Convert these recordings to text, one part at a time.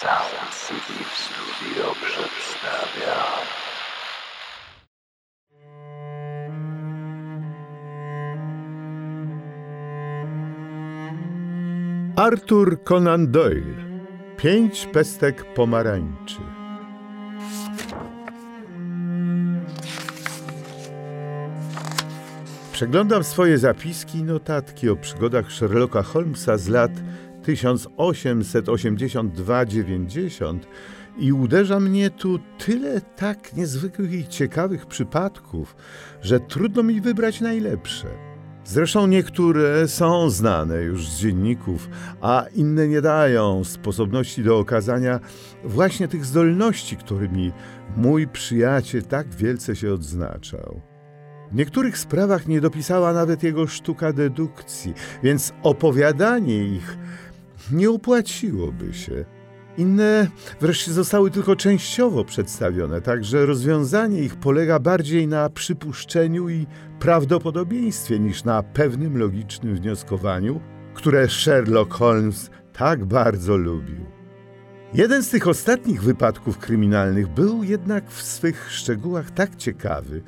Sound City Studio przedstawia. Arthur Conan Doyle Pięć pestek pomarańczy. Przeglądam swoje zapiski i notatki o przygodach Sherlocka Holmesa z lat 1882-90 i uderza mnie tu tyle tak niezwykłych i ciekawych przypadków, że trudno mi wybrać najlepsze. Zresztą niektóre są znane już z dzienników, a inne nie dają sposobności do okazania właśnie tych zdolności, którymi mój przyjaciel tak wielce się odznaczał. W niektórych sprawach nie dopisała nawet jego sztuka dedukcji, więc opowiadanie ich nie opłaciłoby się. Inne wreszcie zostały tylko częściowo przedstawione, także rozwiązanie ich polega bardziej na przypuszczeniu i prawdopodobieństwie niż na pewnym logicznym wnioskowaniu, które Sherlock Holmes tak bardzo lubił. Jeden z tych ostatnich wypadków kryminalnych był jednak w swych szczegółach tak ciekawy,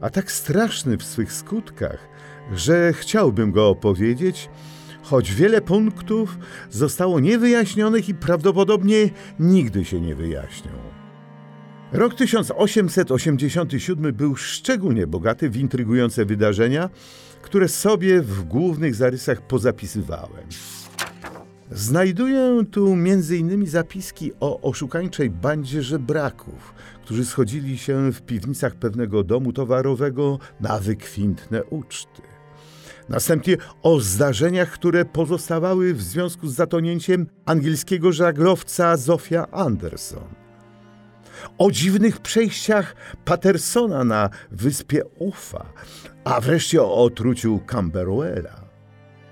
a tak straszny w swych skutkach, że chciałbym go opowiedzieć, choć wiele punktów zostało niewyjaśnionych i prawdopodobnie nigdy się nie wyjaśnią. Rok 1887 był szczególnie bogaty w intrygujące wydarzenia, które sobie w głównych zarysach pozapisywałem. Znajduję tu m.in. zapiski o oszukańczej bandzie żebraków, którzy schodzili się w piwnicach pewnego domu towarowego na wykwintne uczty. Następnie o zdarzeniach, które pozostawały w związku z zatonięciem angielskiego żaglowca Zofia Anderson. O dziwnych przejściach Patersona na wyspie Ufa, a wreszcie o otruciu Camberwella.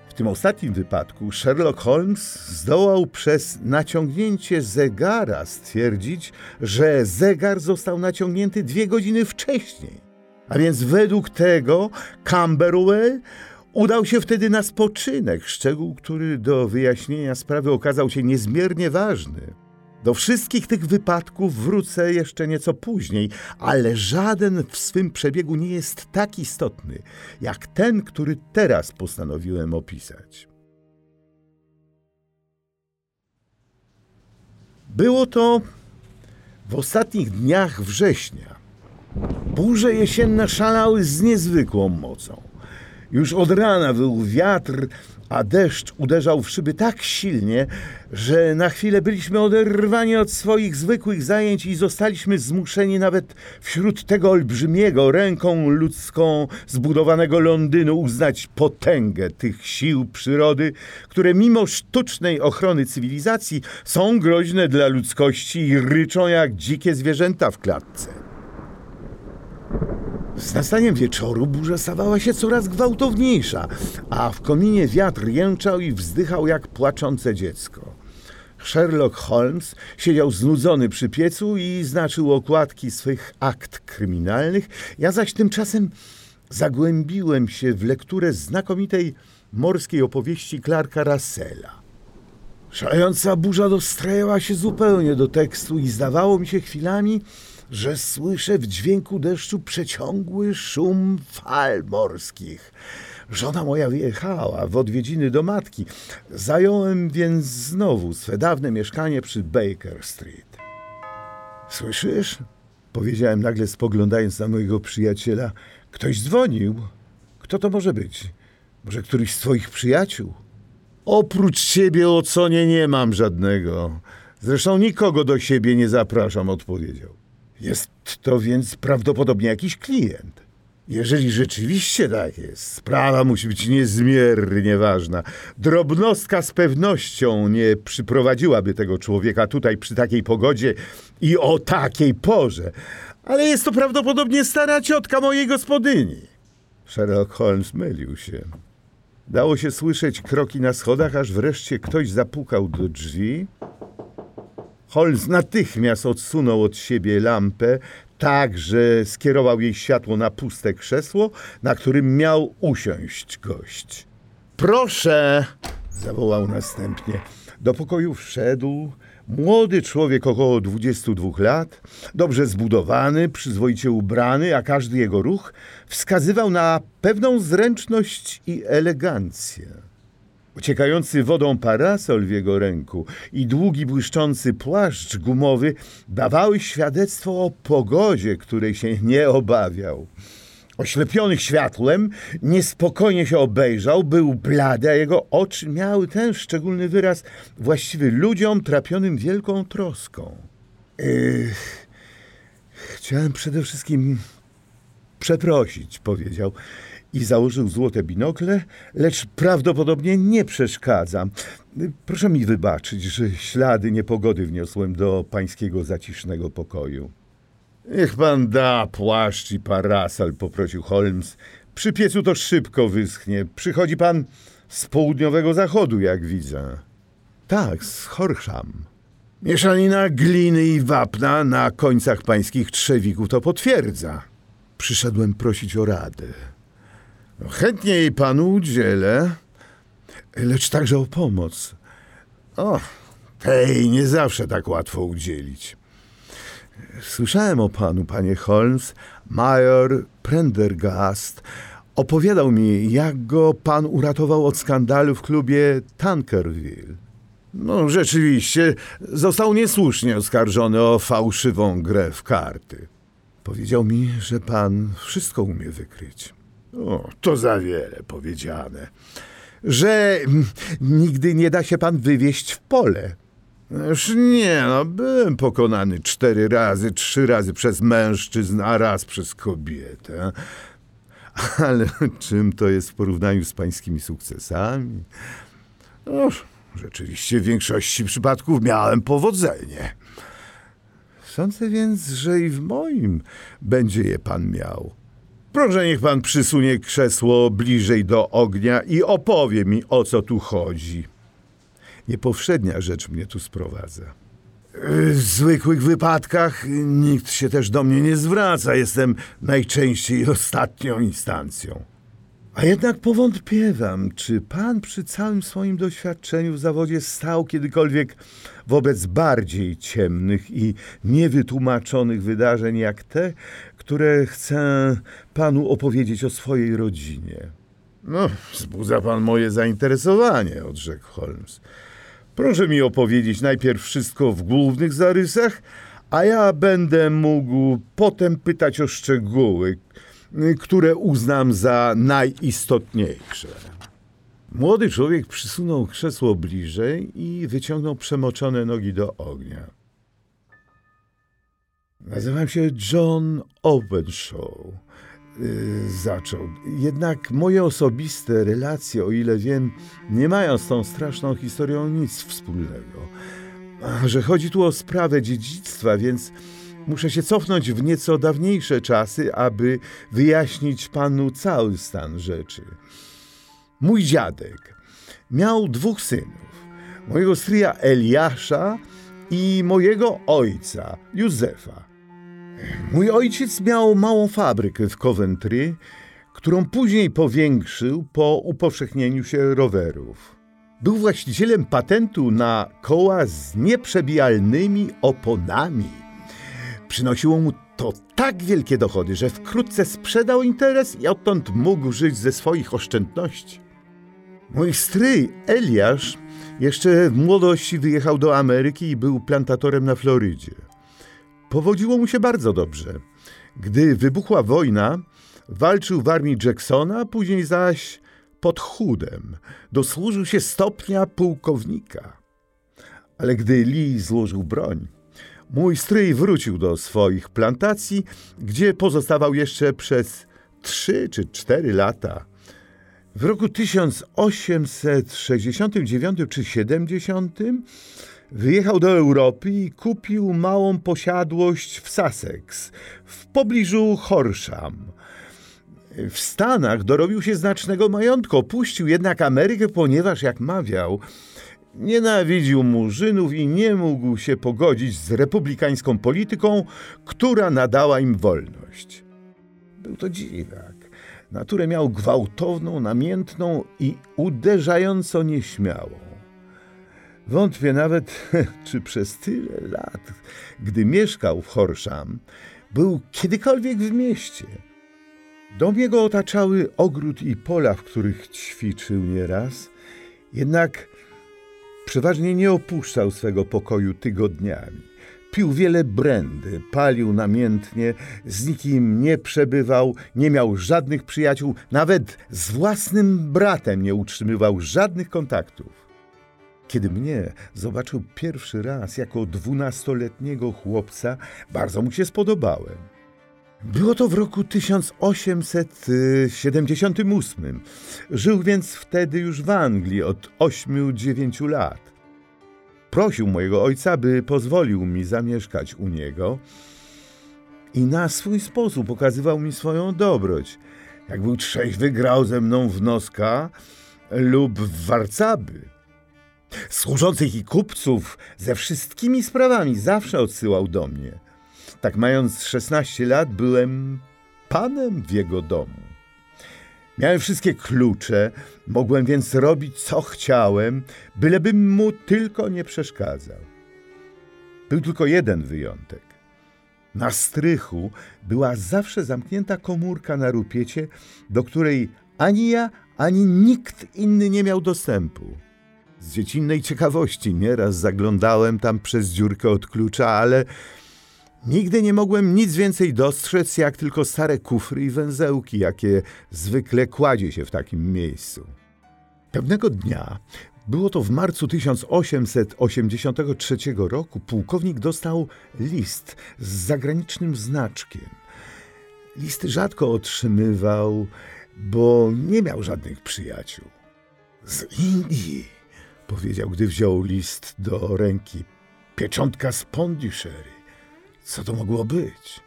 W tym ostatnim wypadku Sherlock Holmes zdołał przez naciągnięcie zegara stwierdzić, że zegar został naciągnięty dwie godziny wcześniej. A więc według tego Camberwell udał się wtedy na spoczynek, szczegół, który do wyjaśnienia sprawy okazał się niezmiernie ważny. Do wszystkich tych wypadków wrócę jeszcze nieco później, ale żaden w swym przebiegu nie jest tak istotny, jak ten, który teraz postanowiłem opisać. Było to w ostatnich dniach września. Burze jesienne szalały z niezwykłą mocą. Już od rana był wiatr, a deszcz uderzał w szyby tak silnie, że na chwilę byliśmy oderwani od swoich zwykłych zajęć i zostaliśmy zmuszeni nawet wśród tego olbrzymiego, ręką ludzką zbudowanego Londynu uznać potęgę tych sił przyrody, które mimo sztucznej ochrony cywilizacji są groźne dla ludzkości i ryczą jak dzikie zwierzęta w klatce. Z nastaniem wieczoru burza stawała się coraz gwałtowniejsza, a w kominie wiatr jęczał i wzdychał jak płaczące dziecko. Sherlock Holmes siedział znudzony przy piecu i znaczył okładki swych akt kryminalnych. Ja zaś tymczasem zagłębiłem się w lekturę znakomitej morskiej opowieści Clarka Russella. Szalejąca burza dostrajała się zupełnie do tekstu i zdawało mi się chwilami, że słyszę w dźwięku deszczu przeciągły szum fal morskich. Żona moja wyjechała w odwiedziny do matki. Zająłem więc znowu swe dawne mieszkanie przy Baker Street. Słyszysz? Powiedziałem nagle, spoglądając na mojego przyjaciela. Ktoś dzwonił. Kto to może być? Może któryś z twoich przyjaciół? Oprócz ciebie o nie nie mam żadnego. Zresztą nikogo do siebie nie zapraszam, odpowiedział. Jest to więc prawdopodobnie jakiś klient. Jeżeli rzeczywiście tak jest, sprawa musi być niezmiernie ważna. Drobnostka z pewnością nie przyprowadziłaby tego człowieka tutaj przy takiej pogodzie i o takiej porze. Ale jest to prawdopodobnie stara ciotka mojej gospodyni. Sherlock Holmes mylił się. Dało się słyszeć kroki na schodach, aż wreszcie ktoś zapukał do drzwi Holmes natychmiast odsunął od siebie lampę, tak, że skierował jej światło na puste krzesło, na którym miał usiąść gość. Proszę, zawołał następnie. Do pokoju wszedł młody człowiek około 22 lat, dobrze zbudowany, przyzwoicie ubrany, a każdy jego ruch wskazywał na pewną zręczność i elegancję. Ociekający wodą parasol w jego ręku i długi błyszczący płaszcz gumowy dawały świadectwo o pogodzie, której się nie obawiał. Oślepiony światłem, niespokojnie się obejrzał, był blady, a jego oczy miały ten szczególny wyraz właściwy ludziom trapionym wielką troską. Chciałem przede wszystkim przeprosić, powiedział i założył złote binokle, lecz prawdopodobnie nie przeszkadzam. Proszę mi wybaczyć, że ślady niepogody wniosłem do pańskiego zacisznego pokoju. Niech pan da płaszcz i parasol, poprosił Holmes. Przy piecu to szybko wyschnie. Przychodzi pan z południowego zachodu, jak widzę. Tak, z Horsham. Mieszanina gliny i wapna na końcach pańskich trzewików to potwierdza. Przyszedłem prosić o radę. Chętnie jej panu udzielę, lecz także o pomoc. O, tej nie zawsze tak łatwo udzielić. Słyszałem o panu, panie Holmes. Major Prendergast opowiadał mi, jak go pan uratował od skandalu w klubie Tankerville. No, rzeczywiście, został niesłusznie oskarżony o fałszywą grę w karty. Powiedział mi, że pan wszystko umie wykryć. O, to za wiele powiedziane. Że nigdy nie da się pan wywieźć w pole. Już nie, no, byłem pokonany cztery razy, trzy razy przez mężczyzn, a raz przez kobietę. Ale czym to jest w porównaniu z pańskimi sukcesami? No, rzeczywiście w większości przypadków miałem powodzenie. Sądzę więc, że i w moim będzie je pan miał. Proszę, niech pan przysunie krzesło bliżej do ognia i opowie mi, o co tu chodzi. Niepowszednia rzecz mnie tu sprowadza. W zwykłych wypadkach nikt się też do mnie nie zwraca. Jestem najczęściej ostatnią instancją. A jednak powątpiewam, czy pan przy całym swoim doświadczeniu w zawodzie stał kiedykolwiek wobec bardziej ciemnych i niewytłumaczonych wydarzeń jak te, które chcę panu opowiedzieć o swojej rodzinie. No, wzbudza pan moje zainteresowanie, odrzekł Holmes. Proszę mi opowiedzieć najpierw wszystko w głównych zarysach, a ja będę mógł potem pytać o szczegóły, które uznam za najistotniejsze. Młody człowiek przysunął krzesło bliżej i wyciągnął przemoczone nogi do ognia. Nazywam się John Openshaw. Yy, zaczął. Jednak moje osobiste relacje, o ile wiem, nie mają z tą straszną historią nic wspólnego. A że chodzi tu o sprawę dziedzictwa, więc muszę się cofnąć w nieco dawniejsze czasy, aby wyjaśnić panu cały stan rzeczy. Mój dziadek miał dwóch synów. Mojego stryja Eliasza i mojego ojca, Józefa. Mój ojciec miał małą fabrykę w Coventry, którą później powiększył po upowszechnieniu się rowerów. Był właścicielem patentu na koła z nieprzebijalnymi oponami. Przynosiło mu to tak wielkie dochody, że wkrótce sprzedał interes i odtąd mógł żyć ze swoich oszczędności. Mój stryj Eliasz jeszcze w młodości wyjechał do Ameryki i był plantatorem na Florydzie. Powodziło mu się bardzo dobrze. Gdy wybuchła wojna, walczył w armii Jacksona, później zaś pod chudem dosłużył się stopnia pułkownika. Ale gdy Lee złożył broń, mój stryj wrócił do swoich plantacji, gdzie pozostawał jeszcze przez trzy czy cztery lata. W roku 1869 czy 70 Wyjechał do Europy i kupił małą posiadłość w Sussex, w pobliżu Horsham. W Stanach dorobił się znacznego majątku, opuścił jednak Amerykę, ponieważ, jak mawiał, nienawidził murzynów i nie mógł się pogodzić z republikańską polityką, która nadała im wolność. Był to dziwak. Naturę miał gwałtowną, namiętną i uderzająco nieśmiałą. Wątpię nawet, czy przez tyle lat, gdy mieszkał w Horsham, był kiedykolwiek w mieście. Dom jego otaczały ogród i pola, w których ćwiczył nieraz, jednak przeważnie nie opuszczał swego pokoju tygodniami. Pił wiele brandy, palił namiętnie, z nikim nie przebywał, nie miał żadnych przyjaciół, nawet z własnym bratem nie utrzymywał żadnych kontaktów. Kiedy mnie zobaczył pierwszy raz jako dwunastoletniego chłopca, bardzo mu się spodobałem. Było to w roku 1878. Żył więc wtedy już w Anglii od 8-9 lat. Prosił mojego ojca, by pozwolił mi zamieszkać u niego i na swój sposób okazywał mi swoją dobroć. Jak był trzeźwy, grał ze mną w noska lub w warcaby. Służących i kupców ze wszystkimi sprawami zawsze odsyłał do mnie. Tak mając 16 lat byłem panem w jego domu. Miałem wszystkie klucze, mogłem więc robić co chciałem, bylebym mu tylko nie przeszkadzał. Był tylko jeden wyjątek. Na strychu była zawsze zamknięta komórka na rupiecie, do której ani ja, ani nikt inny nie miał dostępu. Z dziecinnej ciekawości nieraz zaglądałem tam przez dziurkę od klucza, ale nigdy nie mogłem nic więcej dostrzec, jak tylko stare kufry i węzełki, jakie zwykle kładzie się w takim miejscu. Pewnego dnia, było to w marcu 1883 roku, pułkownik dostał list z zagranicznym znaczkiem. Listy rzadko otrzymywał, bo nie miał żadnych przyjaciół. Z Indii powiedział, gdy wziął list do ręki. Pieczątka z Pondishery. Co to mogło być?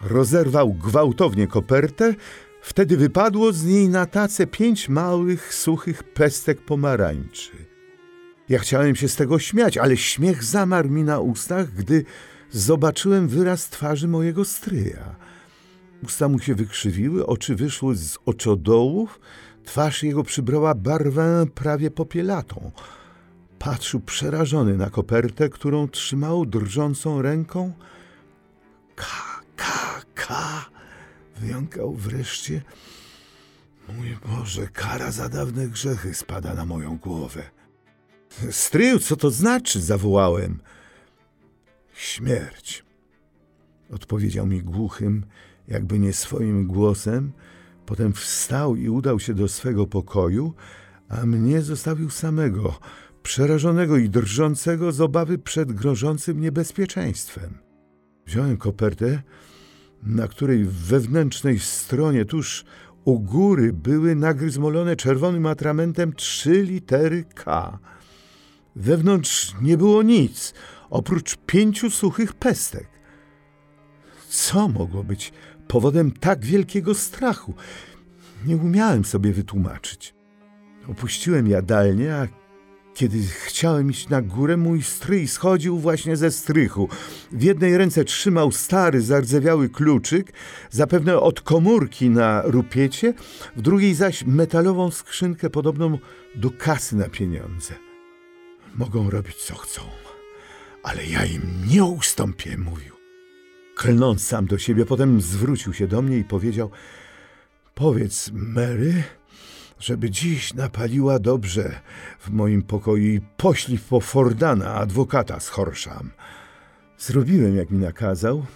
Rozerwał gwałtownie kopertę, wtedy wypadło z niej na tacę pięć małych, suchych pestek pomarańczy. Ja chciałem się z tego śmiać, ale śmiech zamarł mi na ustach, gdy zobaczyłem wyraz twarzy mojego stryja. Usta mu się wykrzywiły, oczy wyszły z oczodołów, Twarz jego przybrała barwę prawie popielatą. Patrzył przerażony na kopertę, którą trzymał drżącą ręką. Ka, ka, ka! Wyjąkał wreszcie. Mój Boże, kara za dawne grzechy spada na moją głowę. Stryju, co to znaczy? zawołałem. Śmierć. Odpowiedział mi głuchym, jakby nie swoim głosem Potem wstał i udał się do swego pokoju, a mnie zostawił samego, przerażonego i drżącego z obawy przed grożącym niebezpieczeństwem. Wziąłem kopertę, na której w wewnętrznej stronie tuż u góry były nagryzmolone czerwonym atramentem trzy litery K. Wewnątrz nie było nic, oprócz pięciu suchych pestek. Co mogło być powodem tak wielkiego strachu. Nie umiałem sobie wytłumaczyć. Opuściłem jadalnię, a kiedy chciałem iść na górę, mój stryj schodził właśnie ze strychu. W jednej ręce trzymał stary, zardzewiały kluczyk, zapewne od komórki na rupiecie, w drugiej zaś metalową skrzynkę podobną do kasy na pieniądze. Mogą robić co chcą, ale ja im nie ustąpię, mówił klnąc sam do siebie. Potem zwrócił się do mnie i powiedział: Powiedz, Mary, żeby dziś napaliła dobrze w moim pokoju i poślij po Fordana, adwokata z Horsham. Zrobiłem, jak mi nakazał.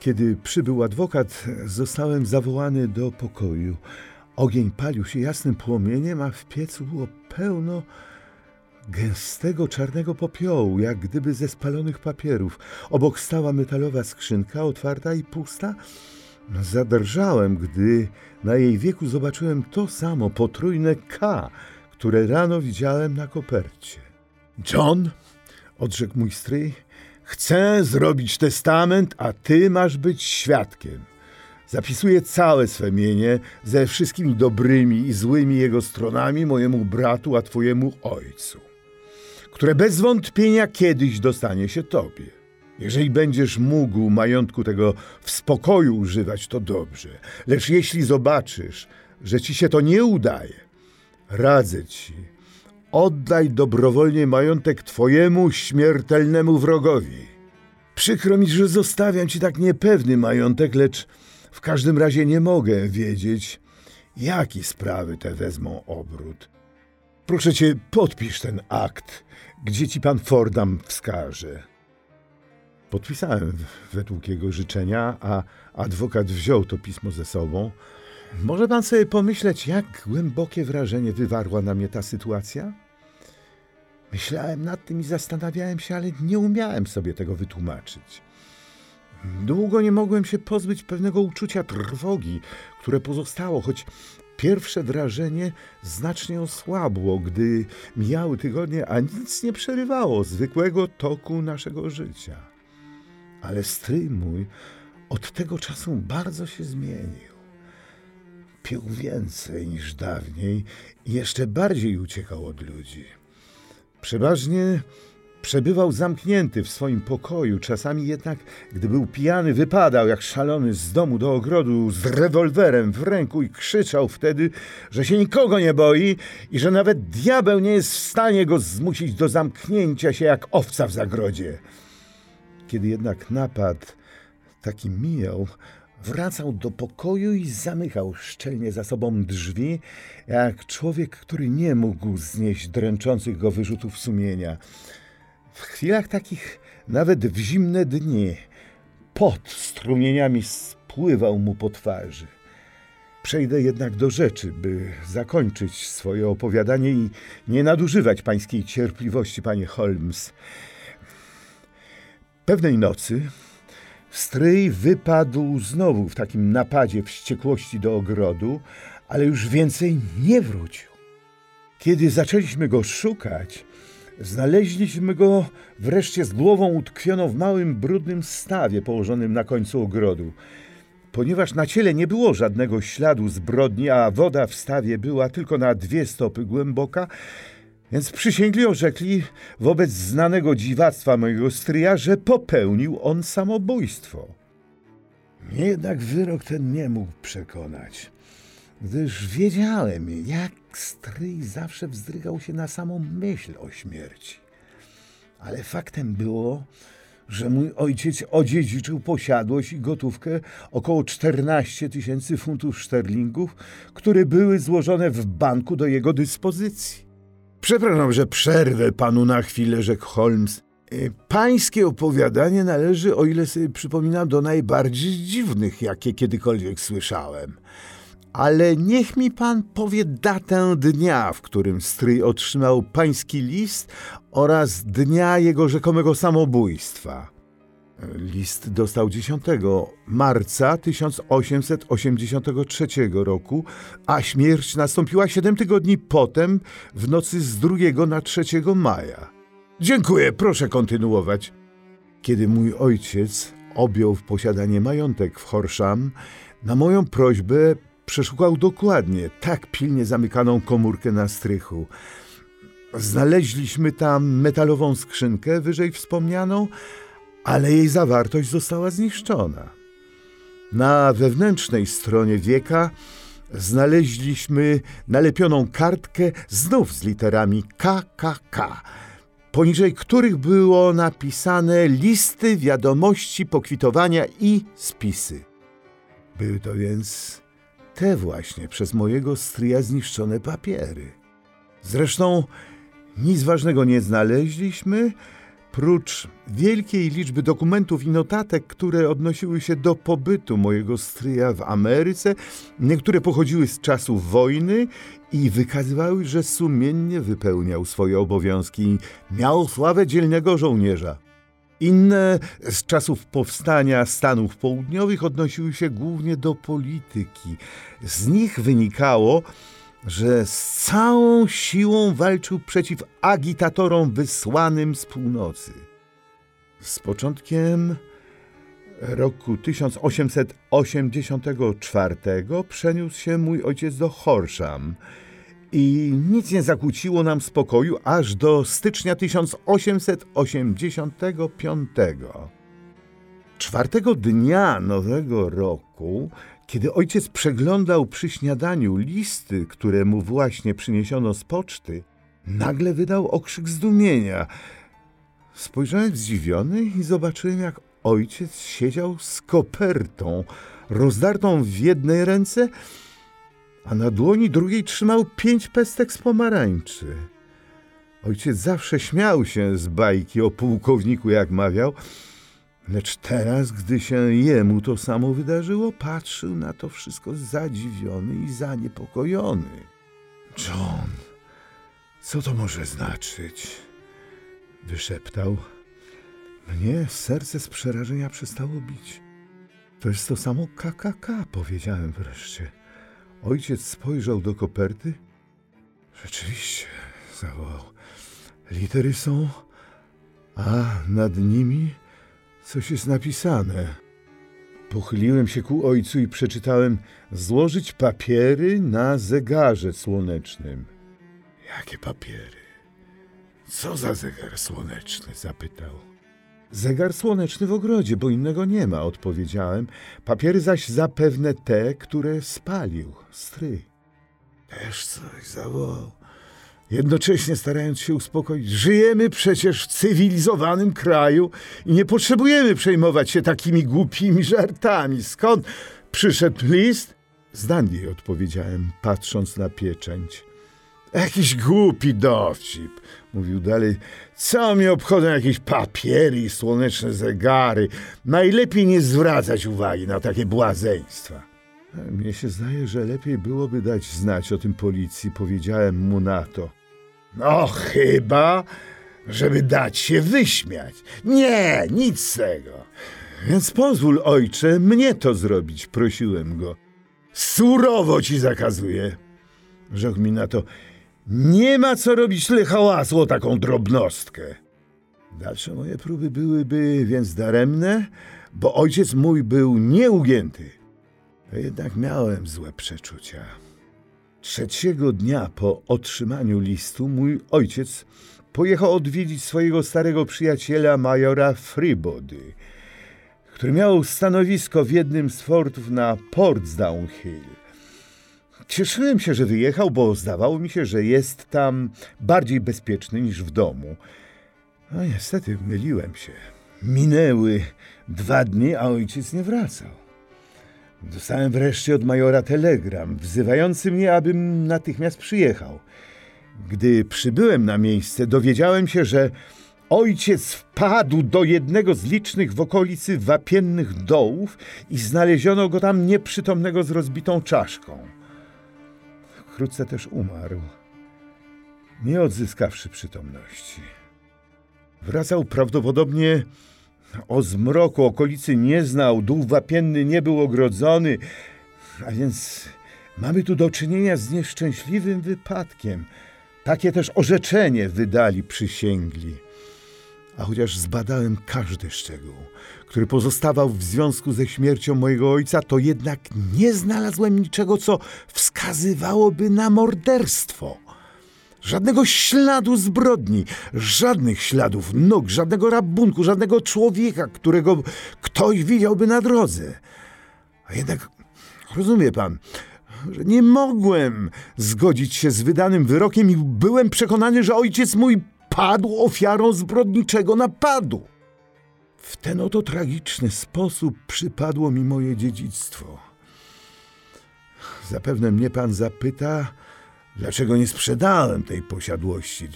Kiedy przybył adwokat, zostałem zawołany do pokoju. Ogień palił się jasnym płomieniem, a w piecu było pełno gęstego czarnego popiołu, jak gdyby ze spalonych papierów. Obok stała metalowa skrzynka, otwarta i pusta. Zadrżałem, gdy na jej wieku zobaczyłem to samo potrójne K, które rano widziałem na kopercie. John, odrzekł mój stryj, chcę zrobić testament, a ty masz być świadkiem. Zapisuję całe swe mienie ze wszystkimi dobrymi i złymi jego stronami mojemu bratu, a twojemu ojcu które bez wątpienia kiedyś dostanie się tobie. Jeżeli będziesz mógł majątku tego w spokoju używać, to dobrze. Lecz jeśli zobaczysz, że ci się to nie udaje, radzę ci, Oddaj dobrowolnie majątek twojemu śmiertelnemu wrogowi. Przykro mi, że zostawiam ci tak niepewny majątek, lecz w każdym razie nie mogę wiedzieć, jaki sprawy te wezmą obrót. Proszę cię, podpisz ten akt, gdzie ci pan Fordam wskaże. Podpisałem według jego życzenia, a adwokat wziął to pismo ze sobą. Może pan sobie pomyśleć, jak głębokie wrażenie wywarła na mnie ta sytuacja? Myślałem nad tym i zastanawiałem się, ale nie umiałem sobie tego wytłumaczyć. Długo nie mogłem się pozbyć pewnego uczucia trwogi, które pozostało, choć pierwsze wrażenie znacznie osłabło, gdy mijały tygodnie, a nic nie przerywało zwykłego toku naszego życia. Ale stryj mój od tego czasu bardzo się zmienił. Pił więcej niż dawniej i jeszcze bardziej uciekał od ludzi. Przeważnie przebywał zamknięty w swoim pokoju, czasami jednak, gdy był pijany, wypadał jak szalony z domu do ogrodu z rewolwerem w ręku i krzyczał wtedy, że się nikogo nie boi i że nawet diabeł nie jest w stanie go zmusić do zamknięcia się jak owca w zagrodzie. Kiedy jednak napad taki mijał, wracał do pokoju i zamykał szczelnie za sobą drzwi, jak człowiek, który nie mógł znieść dręczących go wyrzutów sumienia. W chwilach takich, nawet w zimne dni, pot strumieniami spływał mu po twarzy. Przejdę jednak do rzeczy, by zakończyć swoje opowiadanie i nie nadużywać pańskiej cierpliwości, panie Holmes. Pewnej nocy stryj wypadł znowu w takim napadzie wściekłości do ogrodu, ale już więcej nie wrócił. Kiedy zaczęliśmy go szukać, znaleźliśmy go wreszcie z głową utkwioną w małym, brudnym stawie położonym na końcu ogrodu. Ponieważ na ciele nie było żadnego śladu zbrodni, a woda w stawie była tylko na dwie stopy głęboka, więc przysięgli orzekli wobec znanego dziwactwa mojego stryja, że popełnił on samobójstwo. Mnie jednak wyrok ten nie mógł przekonać, gdyż wiedziałem, jak stryj zawsze wzdrygał się na samą myśl o śmierci. Ale faktem było, że mój ojciec odziedziczył posiadłość i gotówkę około 14 tysięcy funtów szterlingów, które były złożone w banku do jego dyspozycji. Przepraszam, że przerwę panu na chwilę, rzekł Holmes. E, pańskie opowiadanie należy, o ile sobie przypominam, do najbardziej dziwnych, jakie kiedykolwiek słyszałem. Ale niech mi pan powie datę dnia, w którym stryj otrzymał pański list oraz dnia jego rzekomego samobójstwa. List dostał 10 marca 1883 roku, a śmierć nastąpiła 7 tygodni potem, w nocy z 2 na 3 maja. Dziękuję, proszę kontynuować. Kiedy mój ojciec objął w posiadanie majątek w Horsham, na moją prośbę przeszukał dokładnie tak pilnie zamykaną komórkę na strychu. Znaleźliśmy tam metalową skrzynkę, wyżej wspomnianą, ale jej zawartość została zniszczona. Na wewnętrznej stronie wieka znaleźliśmy nalepioną kartkę znów z literami KKK, poniżej których było napisane listy, wiadomości, pokwitowania i spisy. Były to więc te właśnie przez mojego stryja zniszczone papiery. Zresztą nic ważnego nie znaleźliśmy, Prócz wielkiej liczby dokumentów i notatek, które odnosiły się do pobytu mojego stryja w Ameryce, niektóre pochodziły z czasów wojny i wykazywały, że sumiennie wypełniał swoje obowiązki i miał sławę dzielnego żołnierza. Inne z czasów powstania Stanów Południowych odnosiły się głównie do polityki. Z nich wynikało, że z całą siłą walczył przeciw agitatorom wysłanym z północy. Z początkiem roku 1884 przeniósł się mój ojciec do Horsham i nic nie zakłóciło nam spokoju aż do stycznia 1885. Czwartego dnia nowego roku kiedy ojciec przeglądał przy śniadaniu listy, które mu właśnie przyniesiono z poczty, nagle wydał okrzyk zdumienia. Spojrzałem zdziwiony i zobaczyłem, jak ojciec siedział z kopertą, rozdartą w jednej ręce, a na dłoni drugiej trzymał pięć pestek z pomarańczy. Ojciec zawsze śmiał się z bajki o pułkowniku, jak mawiał, lecz teraz, gdy się jemu to samo wydarzyło, patrzył na to wszystko zadziwiony i zaniepokojony. John, co to może znaczyć? Wyszeptał. Mnie serce z przerażenia przestało bić. To jest to samo KKK, powiedziałem wreszcie. Ojciec spojrzał do koperty. Rzeczywiście, zawołał. Litery są, a nad nimi coś jest napisane. Pochyliłem się ku ojcu i przeczytałem złożyć papiery na zegarze słonecznym. Jakie papiery? Co za zegar słoneczny? zapytał. Zegar słoneczny w ogrodzie, bo innego nie ma, odpowiedziałem. Papiery zaś zapewne te, które spalił stryj. Też coś zawołał. Jednocześnie starając się uspokoić, żyjemy przecież w cywilizowanym kraju i nie potrzebujemy przejmować się takimi głupimi żartami. Skąd przyszedł list? Z Dandii odpowiedziałem, patrząc na pieczęć. Jakiś głupi dowcip, mówił dalej. Co mi obchodzą jakieś papiery i słoneczne zegary? Najlepiej nie zwracać uwagi na takie błazeństwa. Mnie się zdaje, że lepiej byłoby dać znać o tym policji, powiedziałem mu na to. No chyba, żeby dać się wyśmiać. Nie, nic z tego. Więc pozwól, ojcze, mnie to zrobić, prosiłem go. Surowo ci zakazuję. Rzekł mi na to, nie ma co robić tyle hałasu o taką drobnostkę. Dalsze moje próby byłyby więc daremne, bo ojciec mój był nieugięty. Jednak miałem złe przeczucia. Trzeciego dnia po otrzymaniu listu mój ojciec pojechał odwiedzić swojego starego przyjaciela majora Freebody, który miał stanowisko w jednym z fortów na Portsdown Hill. Cieszyłem się, że wyjechał, bo zdawało mi się, że jest tam bardziej bezpieczny niż w domu. A niestety myliłem się. Minęły dwa dni, a ojciec nie wracał. Dostałem wreszcie od majora telegram, wzywający mnie, abym natychmiast przyjechał. Gdy przybyłem na miejsce, dowiedziałem się, że ojciec wpadł do jednego z licznych w okolicy wapiennych dołów i znaleziono go tam nieprzytomnego z rozbitą czaszką. Wkrótce też umarł, nie odzyskawszy przytomności. Wracał prawdopodobnie o zmroku okolicy nie znał, dół wapienny nie był ogrodzony, a więc mamy tu do czynienia z nieszczęśliwym wypadkiem. Takie też orzeczenie wydali przysięgli. A chociaż zbadałem każdy szczegół, który pozostawał w związku ze śmiercią mojego ojca, to jednak nie znalazłem niczego, co wskazywałoby na morderstwo. Żadnego śladu zbrodni, żadnych śladów nóg, żadnego rabunku, żadnego człowieka, którego ktoś widziałby na drodze. A jednak rozumie pan, że nie mogłem zgodzić się z wydanym wyrokiem i byłem przekonany, że ojciec mój padł ofiarą zbrodniczego napadu. W ten oto tragiczny sposób przypadło mi moje dziedzictwo. Zapewne mnie pan zapyta, Dlaczego nie sprzedałem tej posiadłości?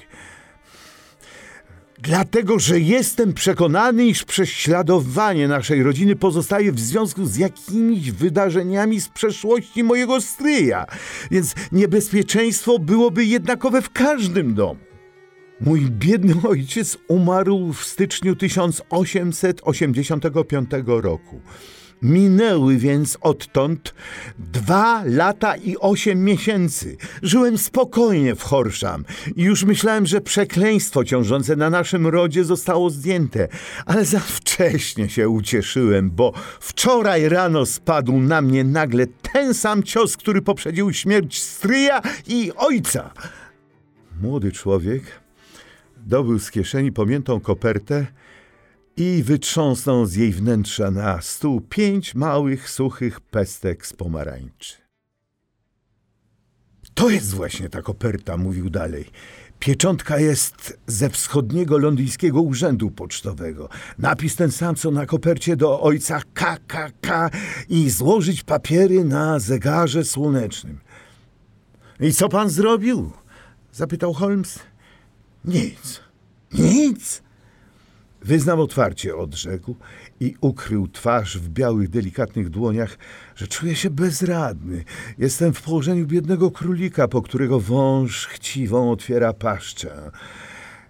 Dlatego, że jestem przekonany, iż prześladowanie naszej rodziny pozostaje w związku z jakimiś wydarzeniami z przeszłości mojego stryja, więc niebezpieczeństwo byłoby jednakowe w każdym domu. Mój biedny ojciec umarł w styczniu 1885 roku. Minęły więc odtąd dwa lata i osiem miesięcy. Żyłem spokojnie w Horszam i już myślałem, że przekleństwo ciążące na naszym rodzie zostało zdjęte, ale za wcześnie się ucieszyłem, bo wczoraj rano spadł na mnie nagle ten sam cios, który poprzedził śmierć stryja i ojca. Młody człowiek dobył z kieszeni pamiętą kopertę i wytrząsnął z jej wnętrza na stół pięć małych, suchych pestek z pomarańczy. To jest właśnie ta koperta, mówił dalej. Pieczątka jest ze wschodniego londyńskiego urzędu pocztowego. Napis ten sam, co na kopercie do ojca KKK i złożyć papiery na zegarze słonecznym. I co pan zrobił? Zapytał Holmes. Nic. Nic? Wyznam otwarcie, odrzekł i ukrył twarz w białych, delikatnych dłoniach, że czuje się bezradny. Jestem w położeniu biednego królika, po którego wąż chciwą otwiera paszczę.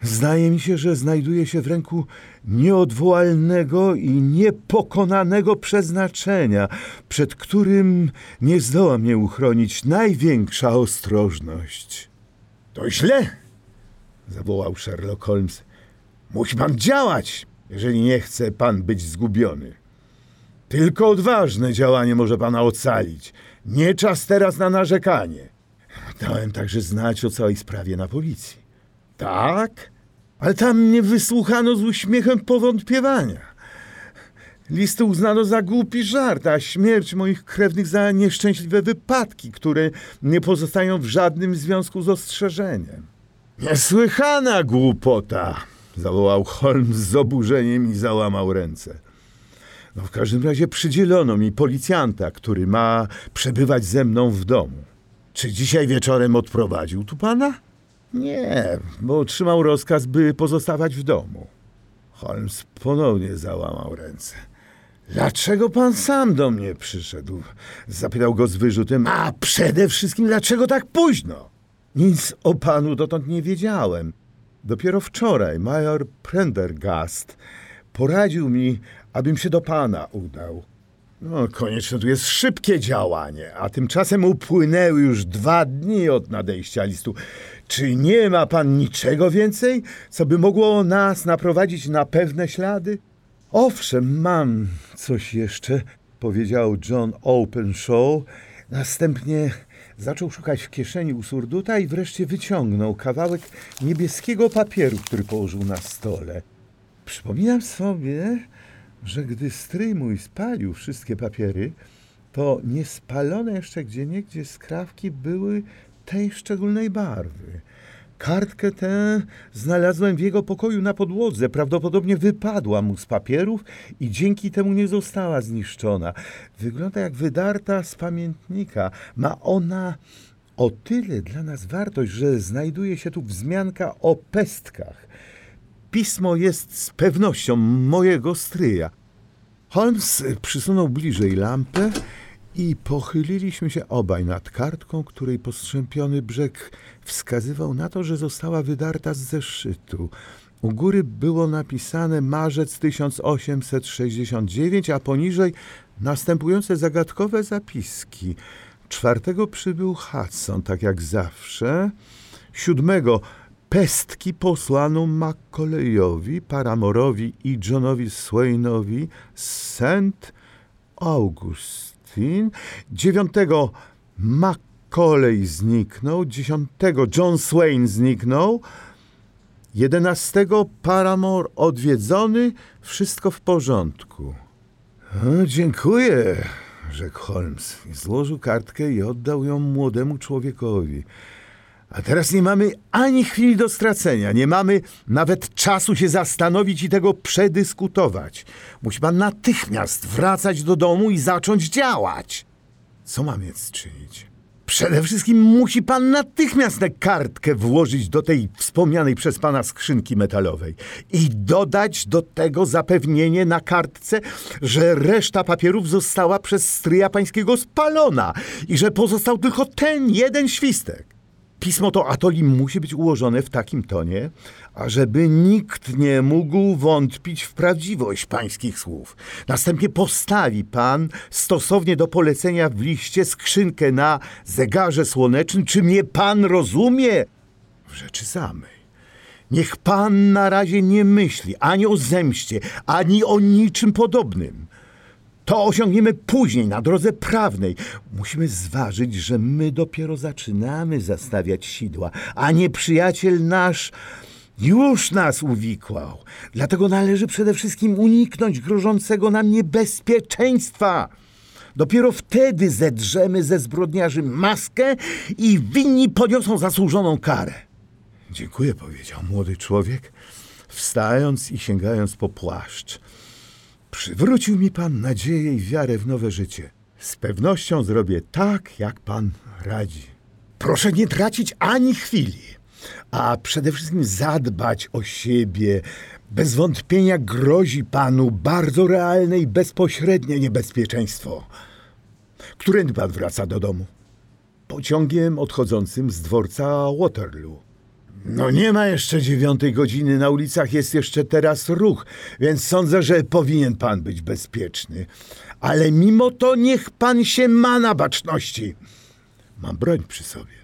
Zdaje mi się, że znajduje się w ręku nieodwołalnego i niepokonanego przeznaczenia, przed którym nie zdoła mnie uchronić największa ostrożność. To źle, zawołał Sherlock Holmes. Musi pan działać, jeżeli nie chce pan być zgubiony. Tylko odważne działanie może pana ocalić. Nie czas teraz na narzekanie. Dałem także znać o całej sprawie na policji. Tak? Ale tam mnie wysłuchano z uśmiechem powątpiewania. Listy uznano za głupi żart, a śmierć moich krewnych za nieszczęśliwe wypadki, które nie pozostają w żadnym związku z ostrzeżeniem. Niesłychana głupota! zawołał Holmes z oburzeniem i załamał ręce. No w każdym razie przydzielono mi policjanta, który ma przebywać ze mną w domu. Czy dzisiaj wieczorem odprowadził tu pana? Nie, bo otrzymał rozkaz, by pozostawać w domu. Holmes ponownie załamał ręce. Dlaczego pan sam do mnie przyszedł? Zapytał go z wyrzutem. A przede wszystkim, dlaczego tak późno? Nic o panu dotąd nie wiedziałem. Dopiero wczoraj major Prendergast poradził mi, abym się do pana udał. No, konieczne tu jest szybkie działanie, a tymczasem upłynęły już dwa dni od nadejścia listu. Czy nie ma pan niczego więcej, co by mogło nas naprowadzić na pewne ślady? Owszem, mam coś jeszcze, powiedział John Openshaw. Następnie zaczął szukać w kieszeni u surduta i wreszcie wyciągnął kawałek niebieskiego papieru, który położył na stole. Przypominam sobie, że gdy stryj mój spalił wszystkie papiery, to niespalone jeszcze gdzieniegdzie skrawki były tej szczególnej barwy. Kartkę tę znalazłem w jego pokoju na podłodze. Prawdopodobnie wypadła mu z papierów i dzięki temu nie została zniszczona. Wygląda jak wydarta z pamiętnika. Ma ona o tyle dla nas wartość, że znajduje się tu wzmianka o pestkach. Pismo jest z pewnością mojego stryja. Holmes przysunął bliżej lampę i pochyliliśmy się obaj nad kartką, której postrzępiony brzeg wskazywał na to, że została wydarta z zeszytu. U góry było napisane marzec 1869, a poniżej następujące zagadkowe zapiski. Czwartego przybył Hudson, tak jak zawsze. Siódmego pestki posłano Macauleyowi, Paramorowi i Johnowi Swainowi z St. Augustine. Dziewiątego Macaulay zniknął. Dziesiątego John Swain zniknął. Jedenastego Paramore odwiedzony. Wszystko w porządku. Dziękuję, rzekł Holmes. Złożył kartkę i oddał ją młodemu człowiekowi. A teraz nie mamy ani chwili do stracenia, nie mamy nawet czasu się zastanowić i tego przedyskutować. Musi pan natychmiast wracać do domu i zacząć działać. Co mam więc czynić? Przede wszystkim musi pan natychmiast tę kartkę włożyć do tej wspomnianej przez pana skrzynki metalowej i dodać do tego zapewnienie na kartce, że reszta papierów została przez stryja pańskiego spalona i że pozostał tylko ten jeden świstek. Pismo to Atoli musi być ułożone w takim tonie, ażeby nikt nie mógł wątpić w prawdziwość pańskich słów. Następnie postawi pan stosownie do polecenia w liście skrzynkę na zegarze słonecznym. Czy mnie pan rozumie? W rzeczy samej. Niech pan na razie nie myśli ani o zemście, ani o niczym podobnym. To osiągniemy później, na drodze prawnej. Musimy zważyć, że my dopiero zaczynamy zastawiać sidła, a nieprzyjaciel nasz już nas uwikłał. Dlatego należy przede wszystkim uniknąć grożącego nam niebezpieczeństwa. Dopiero wtedy zedrzemy ze zbrodniarzy maskę i winni poniosą zasłużoną karę. Dziękuję, powiedział młody człowiek, wstając i sięgając po płaszcz. Przywrócił mi pan nadzieję i wiarę w nowe życie. Z pewnością zrobię tak, jak pan radzi. Proszę nie tracić ani chwili, a przede wszystkim zadbać o siebie. Bez wątpienia grozi panu bardzo realne i bezpośrednie niebezpieczeństwo. Którędy pan wraca do domu? Pociągiem odchodzącym z dworca Waterloo. No nie ma jeszcze dziewiątej godziny, na ulicach jest jeszcze teraz ruch, więc sądzę, że powinien pan być bezpieczny. Ale mimo to niech pan się ma na baczności. Mam broń przy sobie.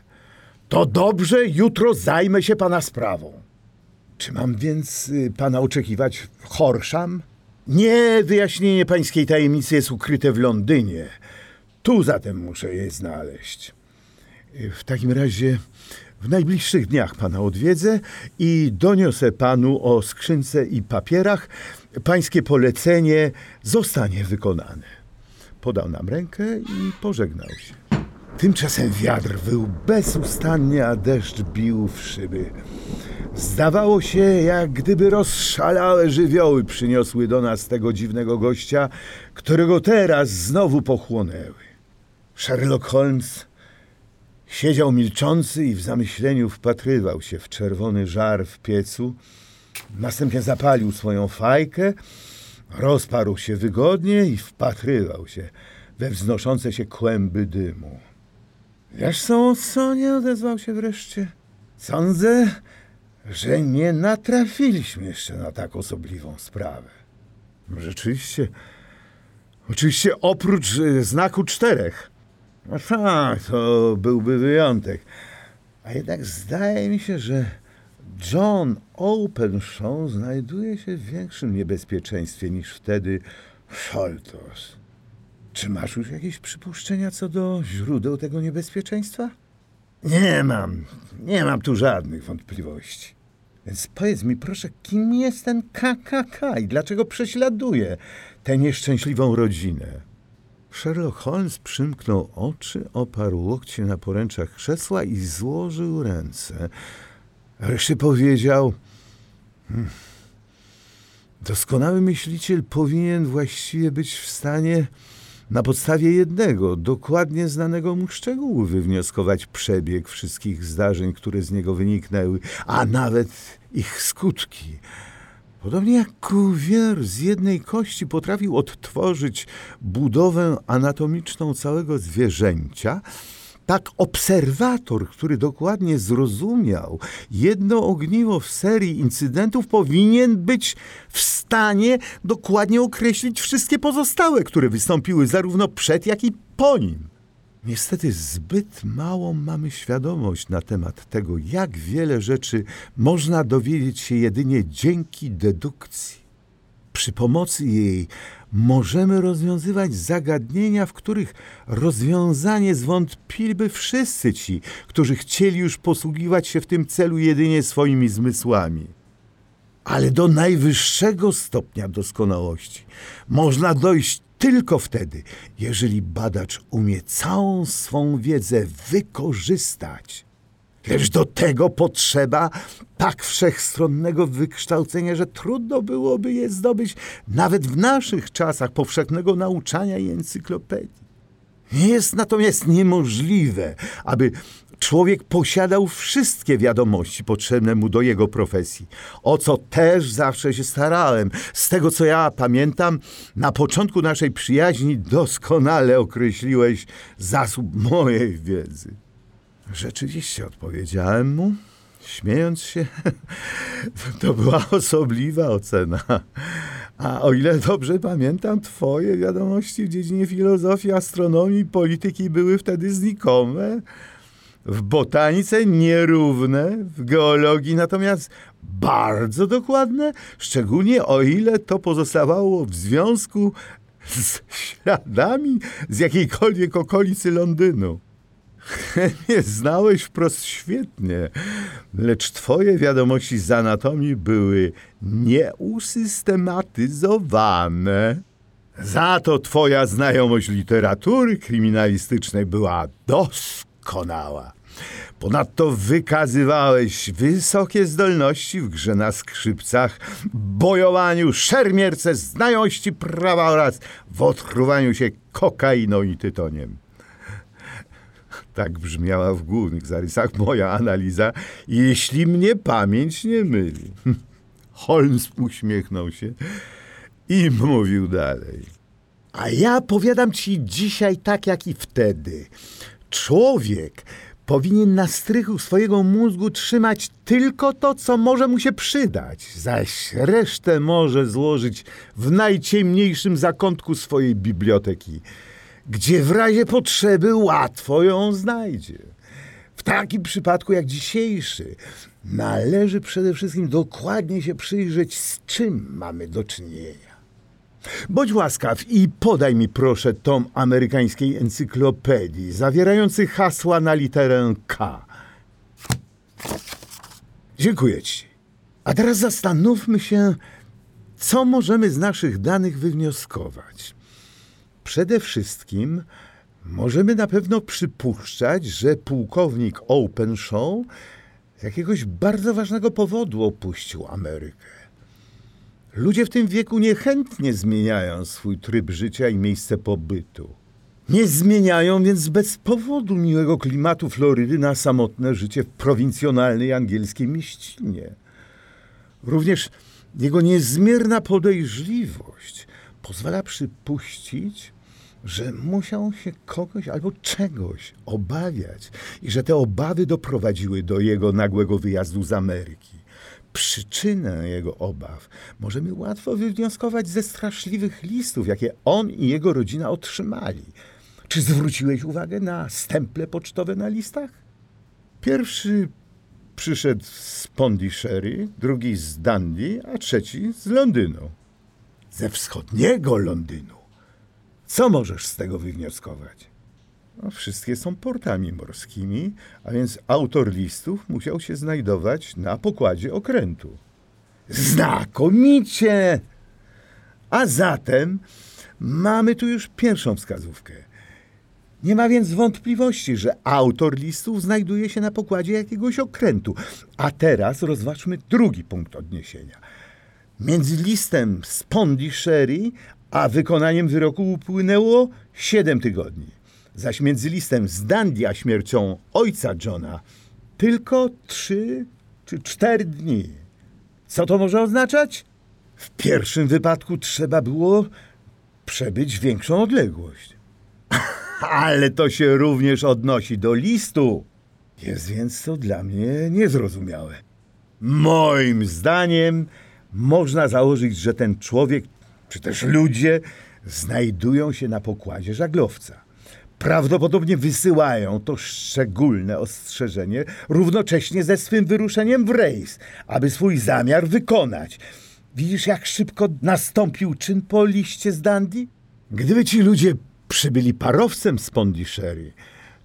To dobrze, jutro zajmę się pana sprawą. Czy mam więc y, pana oczekiwać w? Nie, wyjaśnienie pańskiej tajemnicy jest ukryte w Londynie. Tu zatem muszę je znaleźć. Y, W takim razie w najbliższych dniach pana odwiedzę i doniosę panu o skrzynce i papierach. Pańskie polecenie zostanie wykonane. Podał nam rękę i pożegnał się. Tymczasem wiatr wył bezustannie, a deszcz bił w szyby. Zdawało się, jak gdyby rozszalałe żywioły przyniosły do nas tego dziwnego gościa, którego teraz znowu pochłonęły. Sherlock Holmes siedział milczący i w zamyśleniu wpatrywał się w czerwony żar w piecu. Następnie zapalił swoją fajkę, rozparł się wygodnie i wpatrywał się we wznoszące się kłęby dymu. Wiesz co, nie odezwał się wreszcie? Sądzę, że nie natrafiliśmy jeszcze na tak osobliwą sprawę. Rzeczywiście, oczywiście oprócz y, znaku czterech. No tak, to byłby wyjątek. A jednak zdaje mi się, że John Openshaw znajduje się w większym niebezpieczeństwie niż wtedy Sholtos. Czy masz już jakieś przypuszczenia co do źródeł tego niebezpieczeństwa? Nie mam, nie mam tu żadnych wątpliwości. Więc powiedz mi proszę, kim jest ten KKK i dlaczego prześladuje tę nieszczęśliwą rodzinę? Sherlock Holmes przymknął oczy, oparł łokcie na poręczach krzesła i złożył ręce. Wreszcie powiedział: "Hmm, Doskonały myśliciel powinien właściwie być w stanie na podstawie jednego, dokładnie znanego mu szczegółu wywnioskować przebieg wszystkich zdarzeń, które z niego wyniknęły, a nawet ich skutki. Podobnie jak Cuvier z jednej kości potrafił odtworzyć budowę anatomiczną całego zwierzęcia, tak obserwator, który dokładnie zrozumiał jedno ogniwo w serii incydentów, powinien być w stanie dokładnie określić wszystkie pozostałe, które wystąpiły zarówno przed, jak i po nim. Niestety zbyt małą mamy świadomość na temat tego, jak wiele rzeczy można dowiedzieć się jedynie dzięki dedukcji. Przy pomocy jej możemy rozwiązywać zagadnienia, w których rozwiązanie zwątpiliby wszyscy ci, którzy chcieli już posługiwać się w tym celu jedynie swoimi zmysłami. Ale do najwyższego stopnia doskonałości można dojść tylko wtedy, jeżeli badacz umie całą swą wiedzę wykorzystać. Lecz do tego potrzeba tak wszechstronnego wykształcenia, że trudno byłoby je zdobyć nawet w naszych czasach powszechnego nauczania i encyklopedii. Jest natomiast niemożliwe, aby człowiek posiadał wszystkie wiadomości potrzebne mu do jego profesji, o co też zawsze się starałem. Z tego co ja pamiętam, na początku naszej przyjaźni doskonale określiłeś zasób mojej wiedzy. Rzeczywiście odpowiedziałem mu, śmiejąc się. To była osobliwa ocena. A o ile dobrze pamiętam, twoje wiadomości w dziedzinie filozofii, astronomii, polityki były wtedy znikome. W botanice nierówne, w geologii natomiast bardzo dokładne, szczególnie o ile to pozostawało w związku z śladami z jakiejkolwiek okolicy Londynu. Chemię znałeś wprost świetnie, lecz twoje wiadomości z anatomii były nieusystematyzowane. Za to twoja znajomość literatury kryminalistycznej była doskonała. Ponadto wykazywałeś wysokie zdolności w grze na skrzypcach, bojowaniu, szermierce, znajomości prawa oraz w otruwaniu się kokainą i tytoniem. Tak brzmiała w głównych zarysach moja analiza, jeśli mnie pamięć nie myli. Holmes uśmiechnął się i mówił dalej. A ja powiadam ci dzisiaj tak jak i wtedy. Człowiek powinien na strychu swojego mózgu trzymać tylko to, co może mu się przydać, zaś resztę może złożyć w najciemniejszym zakątku swojej biblioteki, gdzie w razie potrzeby łatwo ją znajdzie. W takim przypadku jak dzisiejszy należy przede wszystkim dokładnie się przyjrzeć, z czym mamy do czynienia. Bądź łaskaw i podaj mi proszę tom amerykańskiej encyklopedii zawierający hasła na literę K. Dziękuję ci. A teraz zastanówmy się, co możemy z naszych danych wywnioskować. Przede wszystkim możemy na pewno przypuszczać, że pułkownik Openshaw z jakiegoś bardzo ważnego powodu opuścił Amerykę. Ludzie w tym wieku niechętnie zmieniają swój tryb życia i miejsce pobytu. Nie zmieniają więc bez powodu miłego klimatu Florydy na samotne życie w prowincjonalnej angielskiej mieścinie. Również jego niezmierna podejrzliwość pozwala przypuścić, że musiał się kogoś albo czegoś obawiać i że te obawy doprowadziły do jego nagłego wyjazdu z Ameryki. Przyczynę jego obaw możemy łatwo wywnioskować ze straszliwych listów, jakie on i jego rodzina otrzymali. Czy zwróciłeś uwagę na stemple pocztowe na listach? Pierwszy przyszedł z Pondishery, drugi z Dundee, a trzeci z Londynu. Ze wschodniego Londynu. Co możesz z tego wywnioskować? No, wszystkie są portami morskimi, a więc autor listów musiał się znajdować na pokładzie okrętu. Znakomicie! A zatem mamy tu już pierwszą wskazówkę. Nie ma więc wątpliwości, że autor listów znajduje się na pokładzie jakiegoś okrętu. A teraz rozważmy drugi punkt odniesienia. Między listem z Pondishery a wykonaniem wyroku upłynęło siedem tygodni. Zaś między listem z Dundee a śmiercią ojca Johna tylko trzy czy cztery dni. Co to może oznaczać? W pierwszym wypadku trzeba było przebyć większą odległość. Ale to się również odnosi do listu. Jest więc to dla mnie niezrozumiałe. Moim zdaniem można założyć, że ten człowiek, czy też ludzie, znajdują się na pokładzie żaglowca. Prawdopodobnie wysyłają to szczególne ostrzeżenie równocześnie ze swym wyruszeniem w rejs, aby swój zamiar wykonać. Widzisz, jak szybko nastąpił czyn po liście z Dundee? Gdyby ci ludzie przybyli parowcem z Pondishery,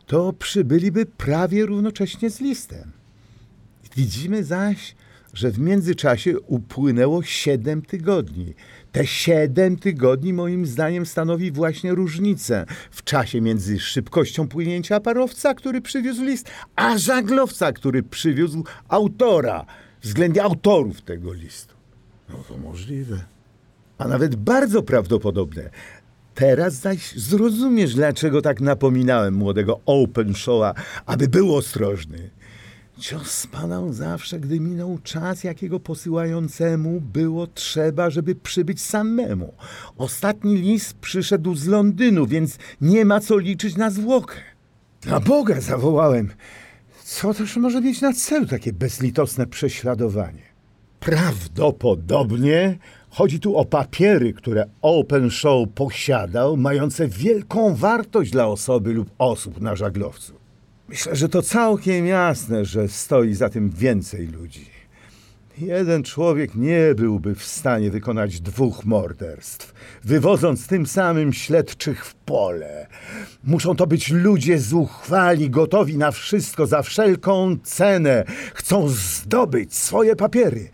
to przybyliby prawie równocześnie z listem. Widzimy zaś, że w międzyczasie upłynęło siedem tygodni. Te siedem tygodni moim zdaniem stanowi właśnie różnicę w czasie między szybkością płynięcia parowca, który przywiózł list, a żaglowca, który przywiózł autora, względnie autorów tego listu. No to możliwe. A nawet bardzo prawdopodobne. Teraz zaś zrozumiesz, dlaczego tak napominałem młodego Openshawa, aby był ostrożny. Cios spadał zawsze, gdy minął czas, jakiego posyłającemu było trzeba, żeby przybyć samemu. Ostatni list przyszedł z Londynu, więc nie ma co liczyć na zwłokę. Na Boga zawołałem. Co też może mieć na celu takie bezlitosne prześladowanie? Prawdopodobnie chodzi tu o papiery, które Openshaw posiadał, mające wielką wartość dla osoby lub osób na żaglowcu. Myślę, że to całkiem jasne, że stoi za tym więcej ludzi. Jeden człowiek nie byłby w stanie wykonać dwóch morderstw, wywodząc tym samym śledczych w pole. Muszą to być ludzie zuchwali, gotowi na wszystko za wszelką cenę. Chcą zdobyć swoje papiery.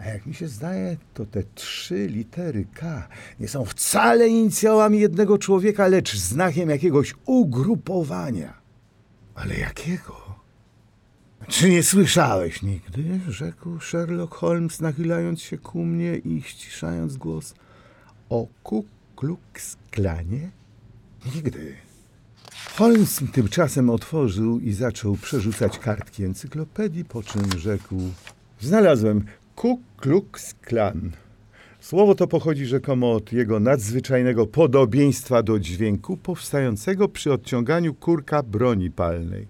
A jak mi się zdaje, to te trzy litery K nie są wcale inicjałami jednego człowieka, lecz znakiem jakiegoś ugrupowania. Ale jakiego? Czy nie słyszałeś nigdy? rzekł Sherlock Holmes, nachylając się ku mnie i ściszając głos. O Ku Klux Klanie? Nigdy. Holmes tymczasem otworzył i zaczął przerzucać kartki encyklopedii, po czym rzekł: Znalazłem Ku Klux Klan. Słowo to pochodzi rzekomo od jego nadzwyczajnego podobieństwa do dźwięku powstającego przy odciąganiu kurka broni palnej.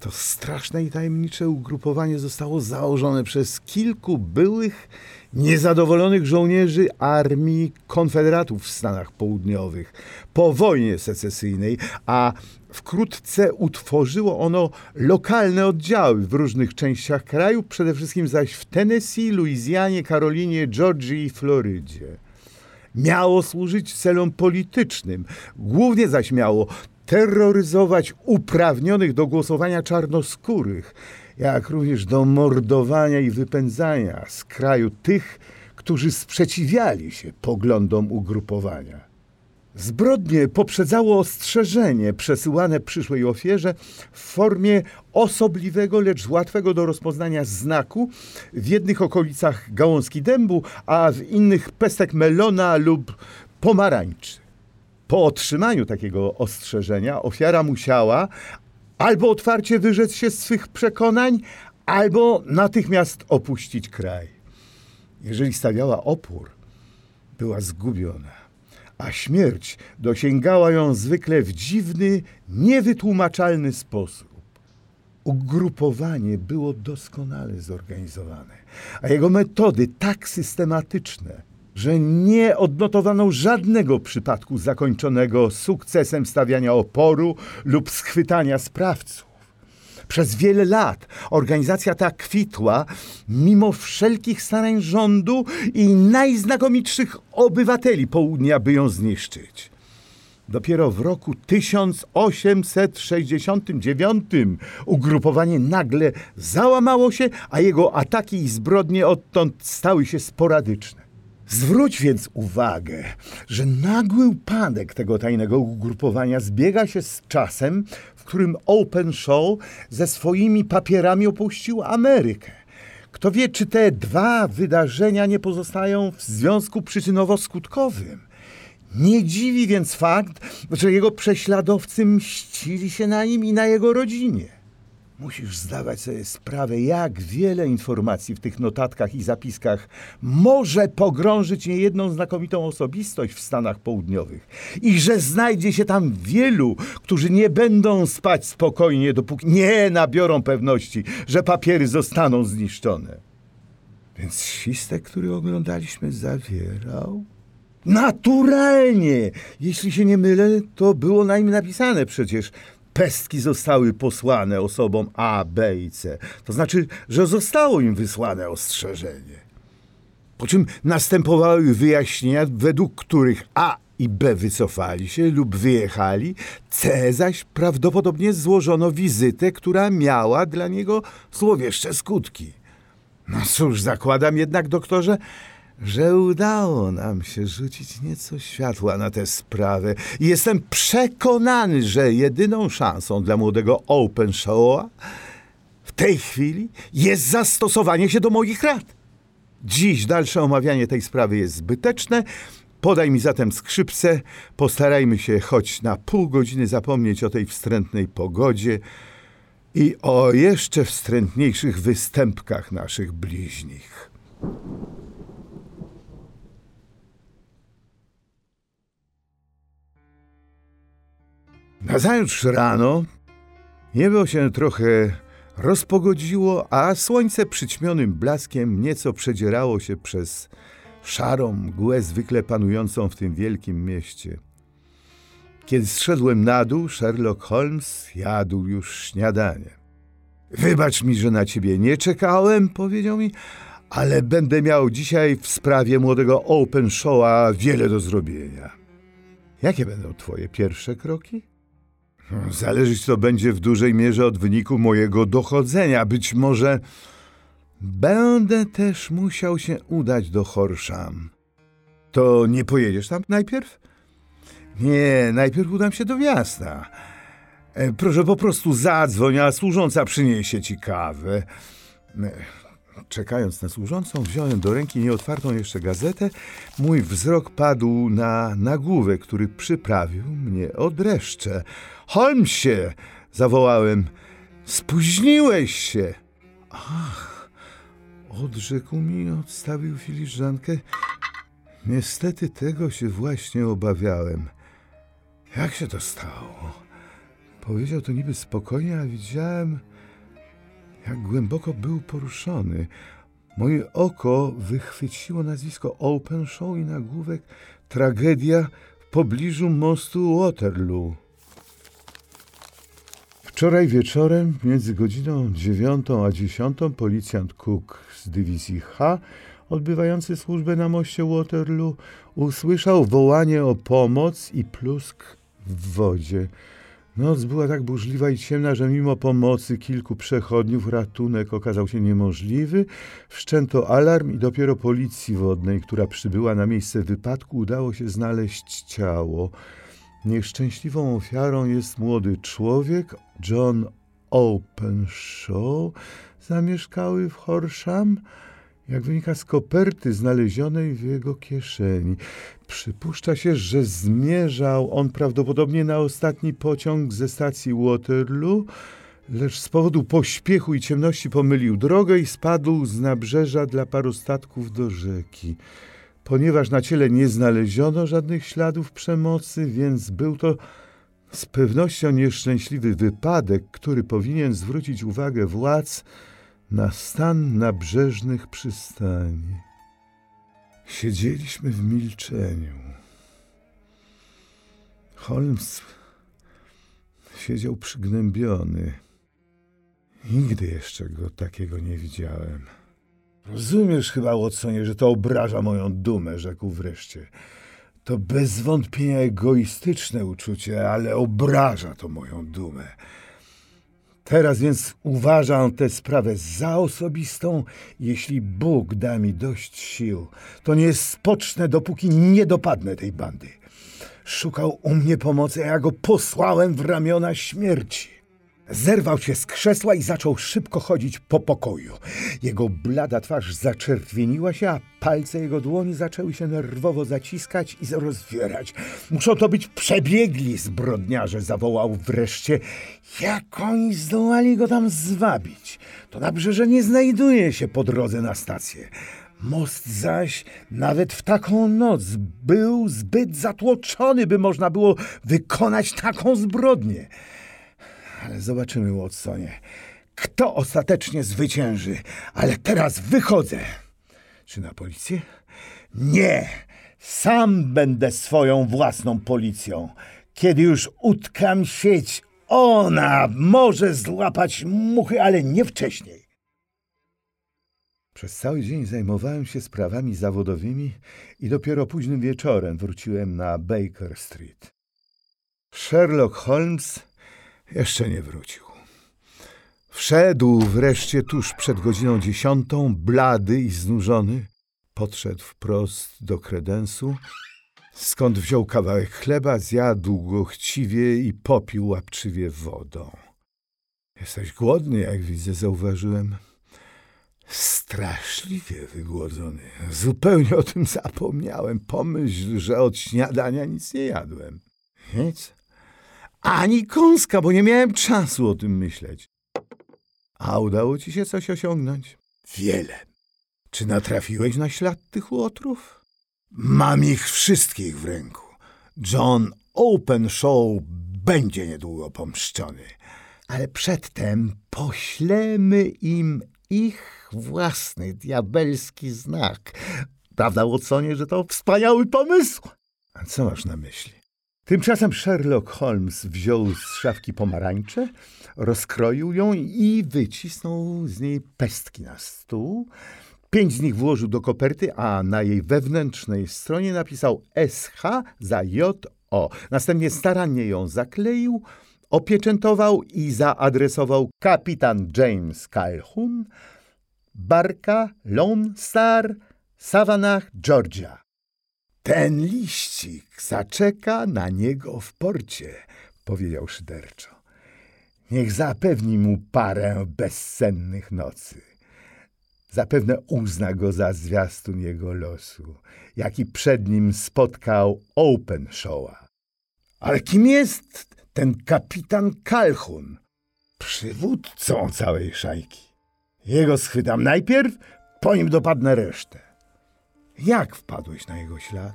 To straszne i tajemnicze ugrupowanie zostało założone przez kilku byłych, niezadowolonych żołnierzy armii konfederatów w Stanach Południowych po wojnie secesyjnej, a wkrótce utworzyło ono lokalne oddziały w różnych częściach kraju, przede wszystkim zaś w Tennessee, Luizjanie, Karolinie, Georgii i Florydzie miało służyć celom politycznym. Głównie zaś miało terroryzować uprawnionych do głosowania czarnoskórych, jak również do mordowania i wypędzania z kraju tych, którzy sprzeciwiali się poglądom ugrupowania. Zbrodnie poprzedzało ostrzeżenie przesyłane przyszłej ofierze w formie osobliwego, lecz łatwego do rozpoznania znaku w jednych okolicach gałązki dębu, a w innych pestek melona lub pomarańczy. Po otrzymaniu takiego ostrzeżenia ofiara musiała albo otwarcie wyrzec się swych przekonań, albo natychmiast opuścić kraj. Jeżeli stawiała opór, była zgubiona, a śmierć dosięgała ją zwykle w dziwny, niewytłumaczalny sposób. Ugrupowanie było doskonale zorganizowane, a jego metody tak systematyczne, że nie odnotowano żadnego przypadku zakończonego sukcesem stawiania oporu lub schwytania sprawców. Przez wiele lat organizacja ta kwitła, mimo wszelkich starań rządu i najznakomitszych obywateli południa, by ją zniszczyć. Dopiero w roku 1869 ugrupowanie nagle załamało się, a jego ataki i zbrodnie odtąd stały się sporadyczne. Zwróć więc uwagę, że nagły upadek tego tajnego ugrupowania zbiega się z czasem, którym Open Show ze swoimi papierami opuścił Amerykę. Kto wie, czy te dwa wydarzenia nie pozostają w związku przyczynowo-skutkowym. Nie dziwi więc fakt, że jego prześladowcy mścili się na nim i na jego rodzinie. Musisz zdawać sobie sprawę, jak wiele informacji w tych notatkach i zapiskach może pogrążyć niejedną znakomitą osobistość w Stanach Południowych i że znajdzie się tam wielu, którzy nie będą spać spokojnie, dopóki nie nabiorą pewności, że papiery zostaną zniszczone. Więc świstek, który oglądaliśmy, zawierał. Naturalnie! Jeśli się nie mylę, to było na nim napisane przecież pestki zostały posłane osobom A, B i C. To znaczy, że zostało im wysłane ostrzeżenie. Po czym następowały wyjaśnienia, według których A i B wycofali się lub wyjechali, C zaś prawdopodobnie złożono wizytę, która miała dla niego złowieszcze skutki. No cóż, zakładam jednak, doktorze, że udało nam się rzucić nieco światła na tę sprawę i jestem przekonany, że jedyną szansą dla młodego Open Showa w tej chwili jest zastosowanie się do moich rad. Dziś dalsze omawianie tej sprawy jest zbyteczne. Podaj mi zatem skrzypce, postarajmy się choć na pół godziny zapomnieć o tej wstrętnej pogodzie i o jeszcze wstrętniejszych występkach naszych bliźnich. Nazajutrz rano niebo się trochę rozpogodziło, a słońce przyćmionym blaskiem nieco przedzierało się przez szarą mgłę zwykle panującą w tym wielkim mieście. Kiedy zszedłem na dół, Sherlock Holmes jadł już śniadanie. Wybacz mi, że na ciebie nie czekałem, powiedział mi, ale będę miał dzisiaj w sprawie młodego Open Showa wiele do zrobienia. Jakie będą twoje pierwsze kroki? Zależeć to będzie w dużej mierze od wyniku mojego dochodzenia. Być może będę też musiał się udać do Horsham. To nie pojedziesz tam najpierw? Nie, najpierw udam się do miasta. E, proszę po prostu zadzwoń, a służąca przyniesie ci kawę. Czekając na służącą, wziąłem do ręki nieotwartą jeszcze gazetę. Mój wzrok padł na nagłówek, który przyprawił mnie o dreszcze. Holmesie! zawołałem. Spóźniłeś się! Ach, odrzekł mi i odstawił filiżankę. Niestety tego się właśnie obawiałem. Jak się to stało? Powiedział to niby spokojnie, a widziałem, jak głęboko był poruszony. Moje oko wychwyciło nazwisko Open Show i nagłówek Tragedia w pobliżu mostu Waterloo. Wczoraj wieczorem, między godziną dziewiątą a dziesiątą, policjant Cook z dywizji H, odbywający służbę na moście Waterloo, usłyszał wołanie o pomoc i plusk w wodzie. Noc była tak burzliwa i ciemna, że mimo pomocy kilku przechodniów ratunek okazał się niemożliwy. Wszczęto alarm i dopiero policji wodnej, która przybyła na miejsce wypadku, udało się znaleźć ciało. Nieszczęśliwą ofiarą jest młody człowiek, John Openshaw, zamieszkały w Horsham, jak wynika z koperty znalezionej w jego kieszeni. Przypuszcza się, że zmierzał on prawdopodobnie na ostatni pociąg ze stacji Waterloo, lecz z powodu pośpiechu i ciemności pomylił drogę i spadł z nabrzeża dla paru statków do rzeki. Ponieważ na ciele nie znaleziono żadnych śladów przemocy, więc był to z pewnością nieszczęśliwy wypadek, który powinien zwrócić uwagę władz na stan nabrzeżnych przystani. Siedzieliśmy w milczeniu. Holmes siedział przygnębiony. Nigdy jeszcze go takiego nie widziałem. Rozumiesz chyba, Watsonie, że to obraża moją dumę, rzekł wreszcie. To bez wątpienia egoistyczne uczucie, ale obraża to moją dumę. Teraz więc uważam tę sprawę za osobistą. Jeśli Bóg da mi dość sił, to nie spocznę, dopóki nie dopadnę tej bandy. Szukał u mnie pomocy, a ja go posłałem w ramiona śmierci. Zerwał się z krzesła i zaczął szybko chodzić po pokoju. Jego blada twarz zaczerwieniła się, a palce jego dłoni zaczęły się nerwowo zaciskać i rozwierać. Muszą to być przebiegli zbrodniarze, zawołał wreszcie. Jak oni zdołali go tam zwabić? To dobrze, że nie znajduje się po drodze na stację. Most zaś, nawet w taką noc, był zbyt zatłoczony, by można było wykonać taką zbrodnię. Zobaczymy, Watsonie, kto ostatecznie zwycięży. Ale teraz wychodzę. Czy na policję? Nie! Sam będę swoją własną policją. Kiedy już utkam sieć, ona może złapać muchy, ale nie wcześniej. Przez cały dzień zajmowałem się sprawami zawodowymi i dopiero późnym wieczorem wróciłem na Baker Street. Sherlock Holmes jeszcze nie wrócił. Wszedł wreszcie tuż przed godziną dziesiątą, blady i znużony. Podszedł wprost do kredensu, skąd wziął kawałek chleba, zjadł go chciwie i popił łapczywie wodą. Jesteś głodny, jak widzę, zauważyłem. Straszliwie wygłodzony. Zupełnie o tym zapomniałem. Pomyśl, że od śniadania nic nie jadłem. Nic? Ani kąska, bo nie miałem czasu o tym myśleć. A udało ci się coś osiągnąć? Wiele. Czy natrafiłeś na ślad tych łotrów? Mam ich wszystkich w ręku. John Openshaw będzie niedługo pomszczony. Ale przedtem poślemy im ich własny diabelski znak. Prawda, Watsonie, że to wspaniały pomysł? A co masz na myśli? Tymczasem Sherlock Holmes wziął z szafki pomarańczę, rozkroił ją i wycisnął z niej pestki na stół. Pięć z nich włożył do koperty, a na jej wewnętrznej stronie napisał SH za JO. Następnie starannie ją zakleił, opieczętował i zaadresował kapitan James Calhoun, barka Lone Star, Savannah, Georgia. Ten liścik zaczeka na niego w porcie, powiedział szyderczo. Niech zapewni mu parę bezsennych nocy. Zapewne uzna go za zwiastun jego losu, jaki przed nim spotkał Openshawa. Ale kim jest ten kapitan Calhoun? Przywódcą całej szajki. Jego schwytam najpierw, po nim dopadnę resztę. Jak wpadłeś na jego ślad?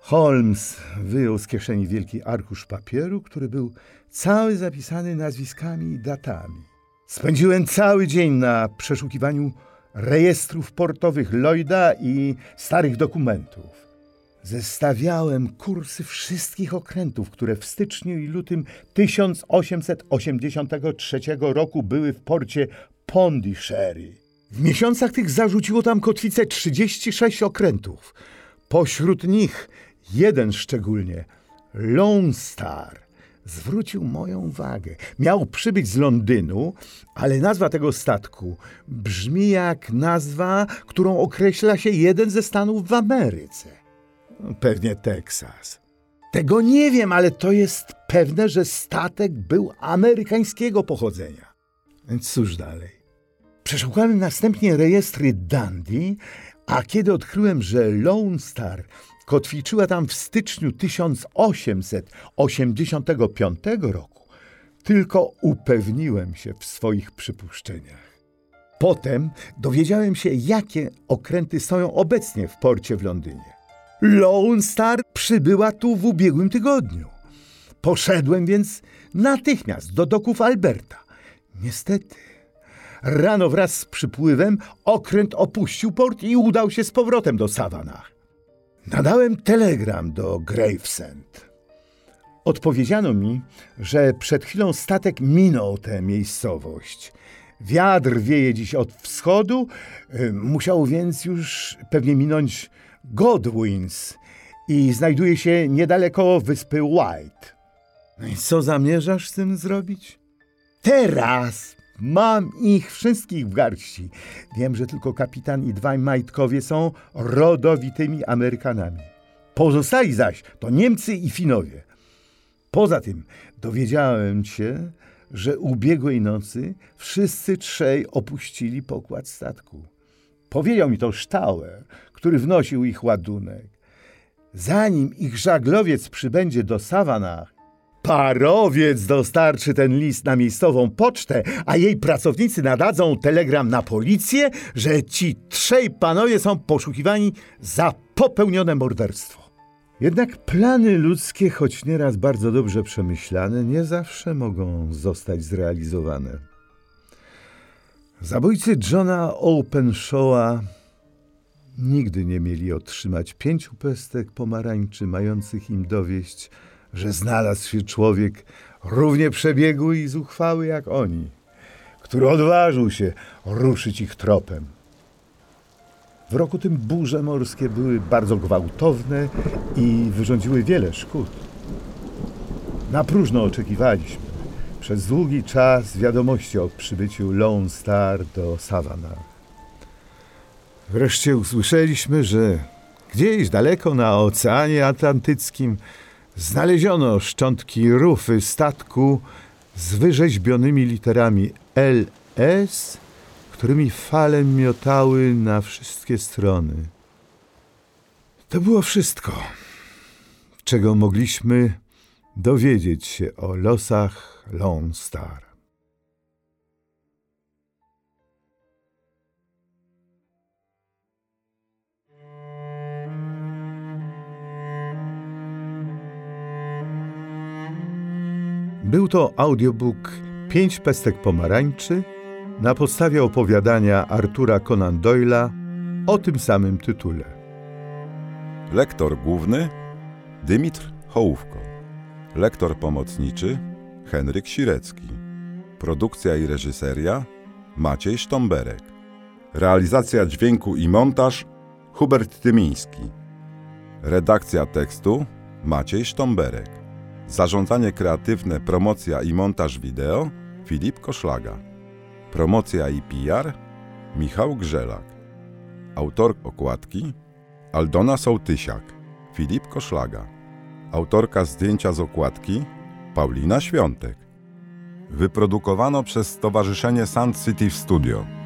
Holmes wyjął z kieszeni wielki arkusz papieru, który był cały zapisany nazwiskami i datami. Spędziłem cały dzień na przeszukiwaniu rejestrów portowych Lloyda i starych dokumentów. Zestawiałem kursy wszystkich okrętów, które w styczniu i lutym 1883 roku były w porcie Pondicherry. W miesiącach tych zarzuciło tam kotwicę 36 okrętów. Pośród nich jeden szczególnie, Lone Star, zwrócił moją uwagę. Miał przybyć z Londynu, ale nazwa tego statku brzmi jak nazwa, którą określa się jeden ze stanów w Ameryce. Pewnie Teksas. Tego nie wiem, ale to jest pewne, że statek był amerykańskiego pochodzenia. Więc cóż dalej? Przeszukałem następnie rejestry Dandy, a kiedy odkryłem, że Lone Star kotwiczyła tam w styczniu 1885 roku, tylko upewniłem się w swoich przypuszczeniach. Potem dowiedziałem się, jakie okręty stoją obecnie w porcie w Londynie. Lone Star przybyła tu w ubiegłym tygodniu. Poszedłem więc natychmiast do doków Alberta. Niestety, rano wraz z przypływem okręt opuścił port i udał się z powrotem do Savannah. Nadałem telegram do Gravesend. Odpowiedziano mi, że przed chwilą statek minął tę miejscowość. Wiatr wieje dziś od wschodu, y, musiał więc już pewnie minąć Godwins i znajduje się niedaleko wyspy White. No i co zamierzasz z tym zrobić? Teraz mam ich wszystkich w garści. Wiem, że tylko kapitan i dwaj majtkowie są rodowitymi Amerykanami. Pozostali zaś to Niemcy i Finowie. Poza tym dowiedziałem się, że ubiegłej nocy wszyscy trzej opuścili pokład statku. Powiedział mi to Stauer, który wnosił ich ładunek. Zanim ich żaglowiec przybędzie do Savannah, parowiec dostarczy ten list na miejscową pocztę, a jej pracownicy nadadzą telegram na policję, że ci trzej panowie są poszukiwani za popełnione morderstwo. Jednak plany ludzkie, choć nieraz bardzo dobrze przemyślane, nie zawsze mogą zostać zrealizowane. Zabójcy Johna Openshawa nigdy nie mieli otrzymać pięciu pestek pomarańczy, mających im dowieść, że znalazł się człowiek równie przebiegły i zuchwały jak oni, który odważył się ruszyć ich tropem. W roku tym burze morskie były bardzo gwałtowne i wyrządziły wiele szkód. Na próżno oczekiwaliśmy przez długi czas wiadomości o przybyciu Lone Star do Savannah. Wreszcie usłyszeliśmy, że gdzieś daleko na Oceanie Atlantyckim znaleziono szczątki rufy statku z wyrzeźbionymi literami LS, którymi fale miotały na wszystkie strony. To było wszystko, czego mogliśmy dowiedzieć się o losach Lone Star. Był to audiobook Pięć pestek pomarańczy na podstawie opowiadania Artura Conan Doyle'a o tym samym tytule. Lektor główny Dymitr Hołówko. Lektor pomocniczy Henryk Sirecki. Produkcja i reżyseria Maciej Sztomberek. Realizacja dźwięku i montaż Hubert Tymiński. Redakcja tekstu Maciej Sztomberek. Zarządzanie kreatywne, promocja i montaż wideo Filip Koszlaga. Promocja i PR Michał Grzelak. Autor okładki Aldona Sołtysiak. Filip Koszlaga. Autorka zdjęcia z okładki Paulina Świątek. wyprodukowano przez Stowarzyszenie Sun City Studio.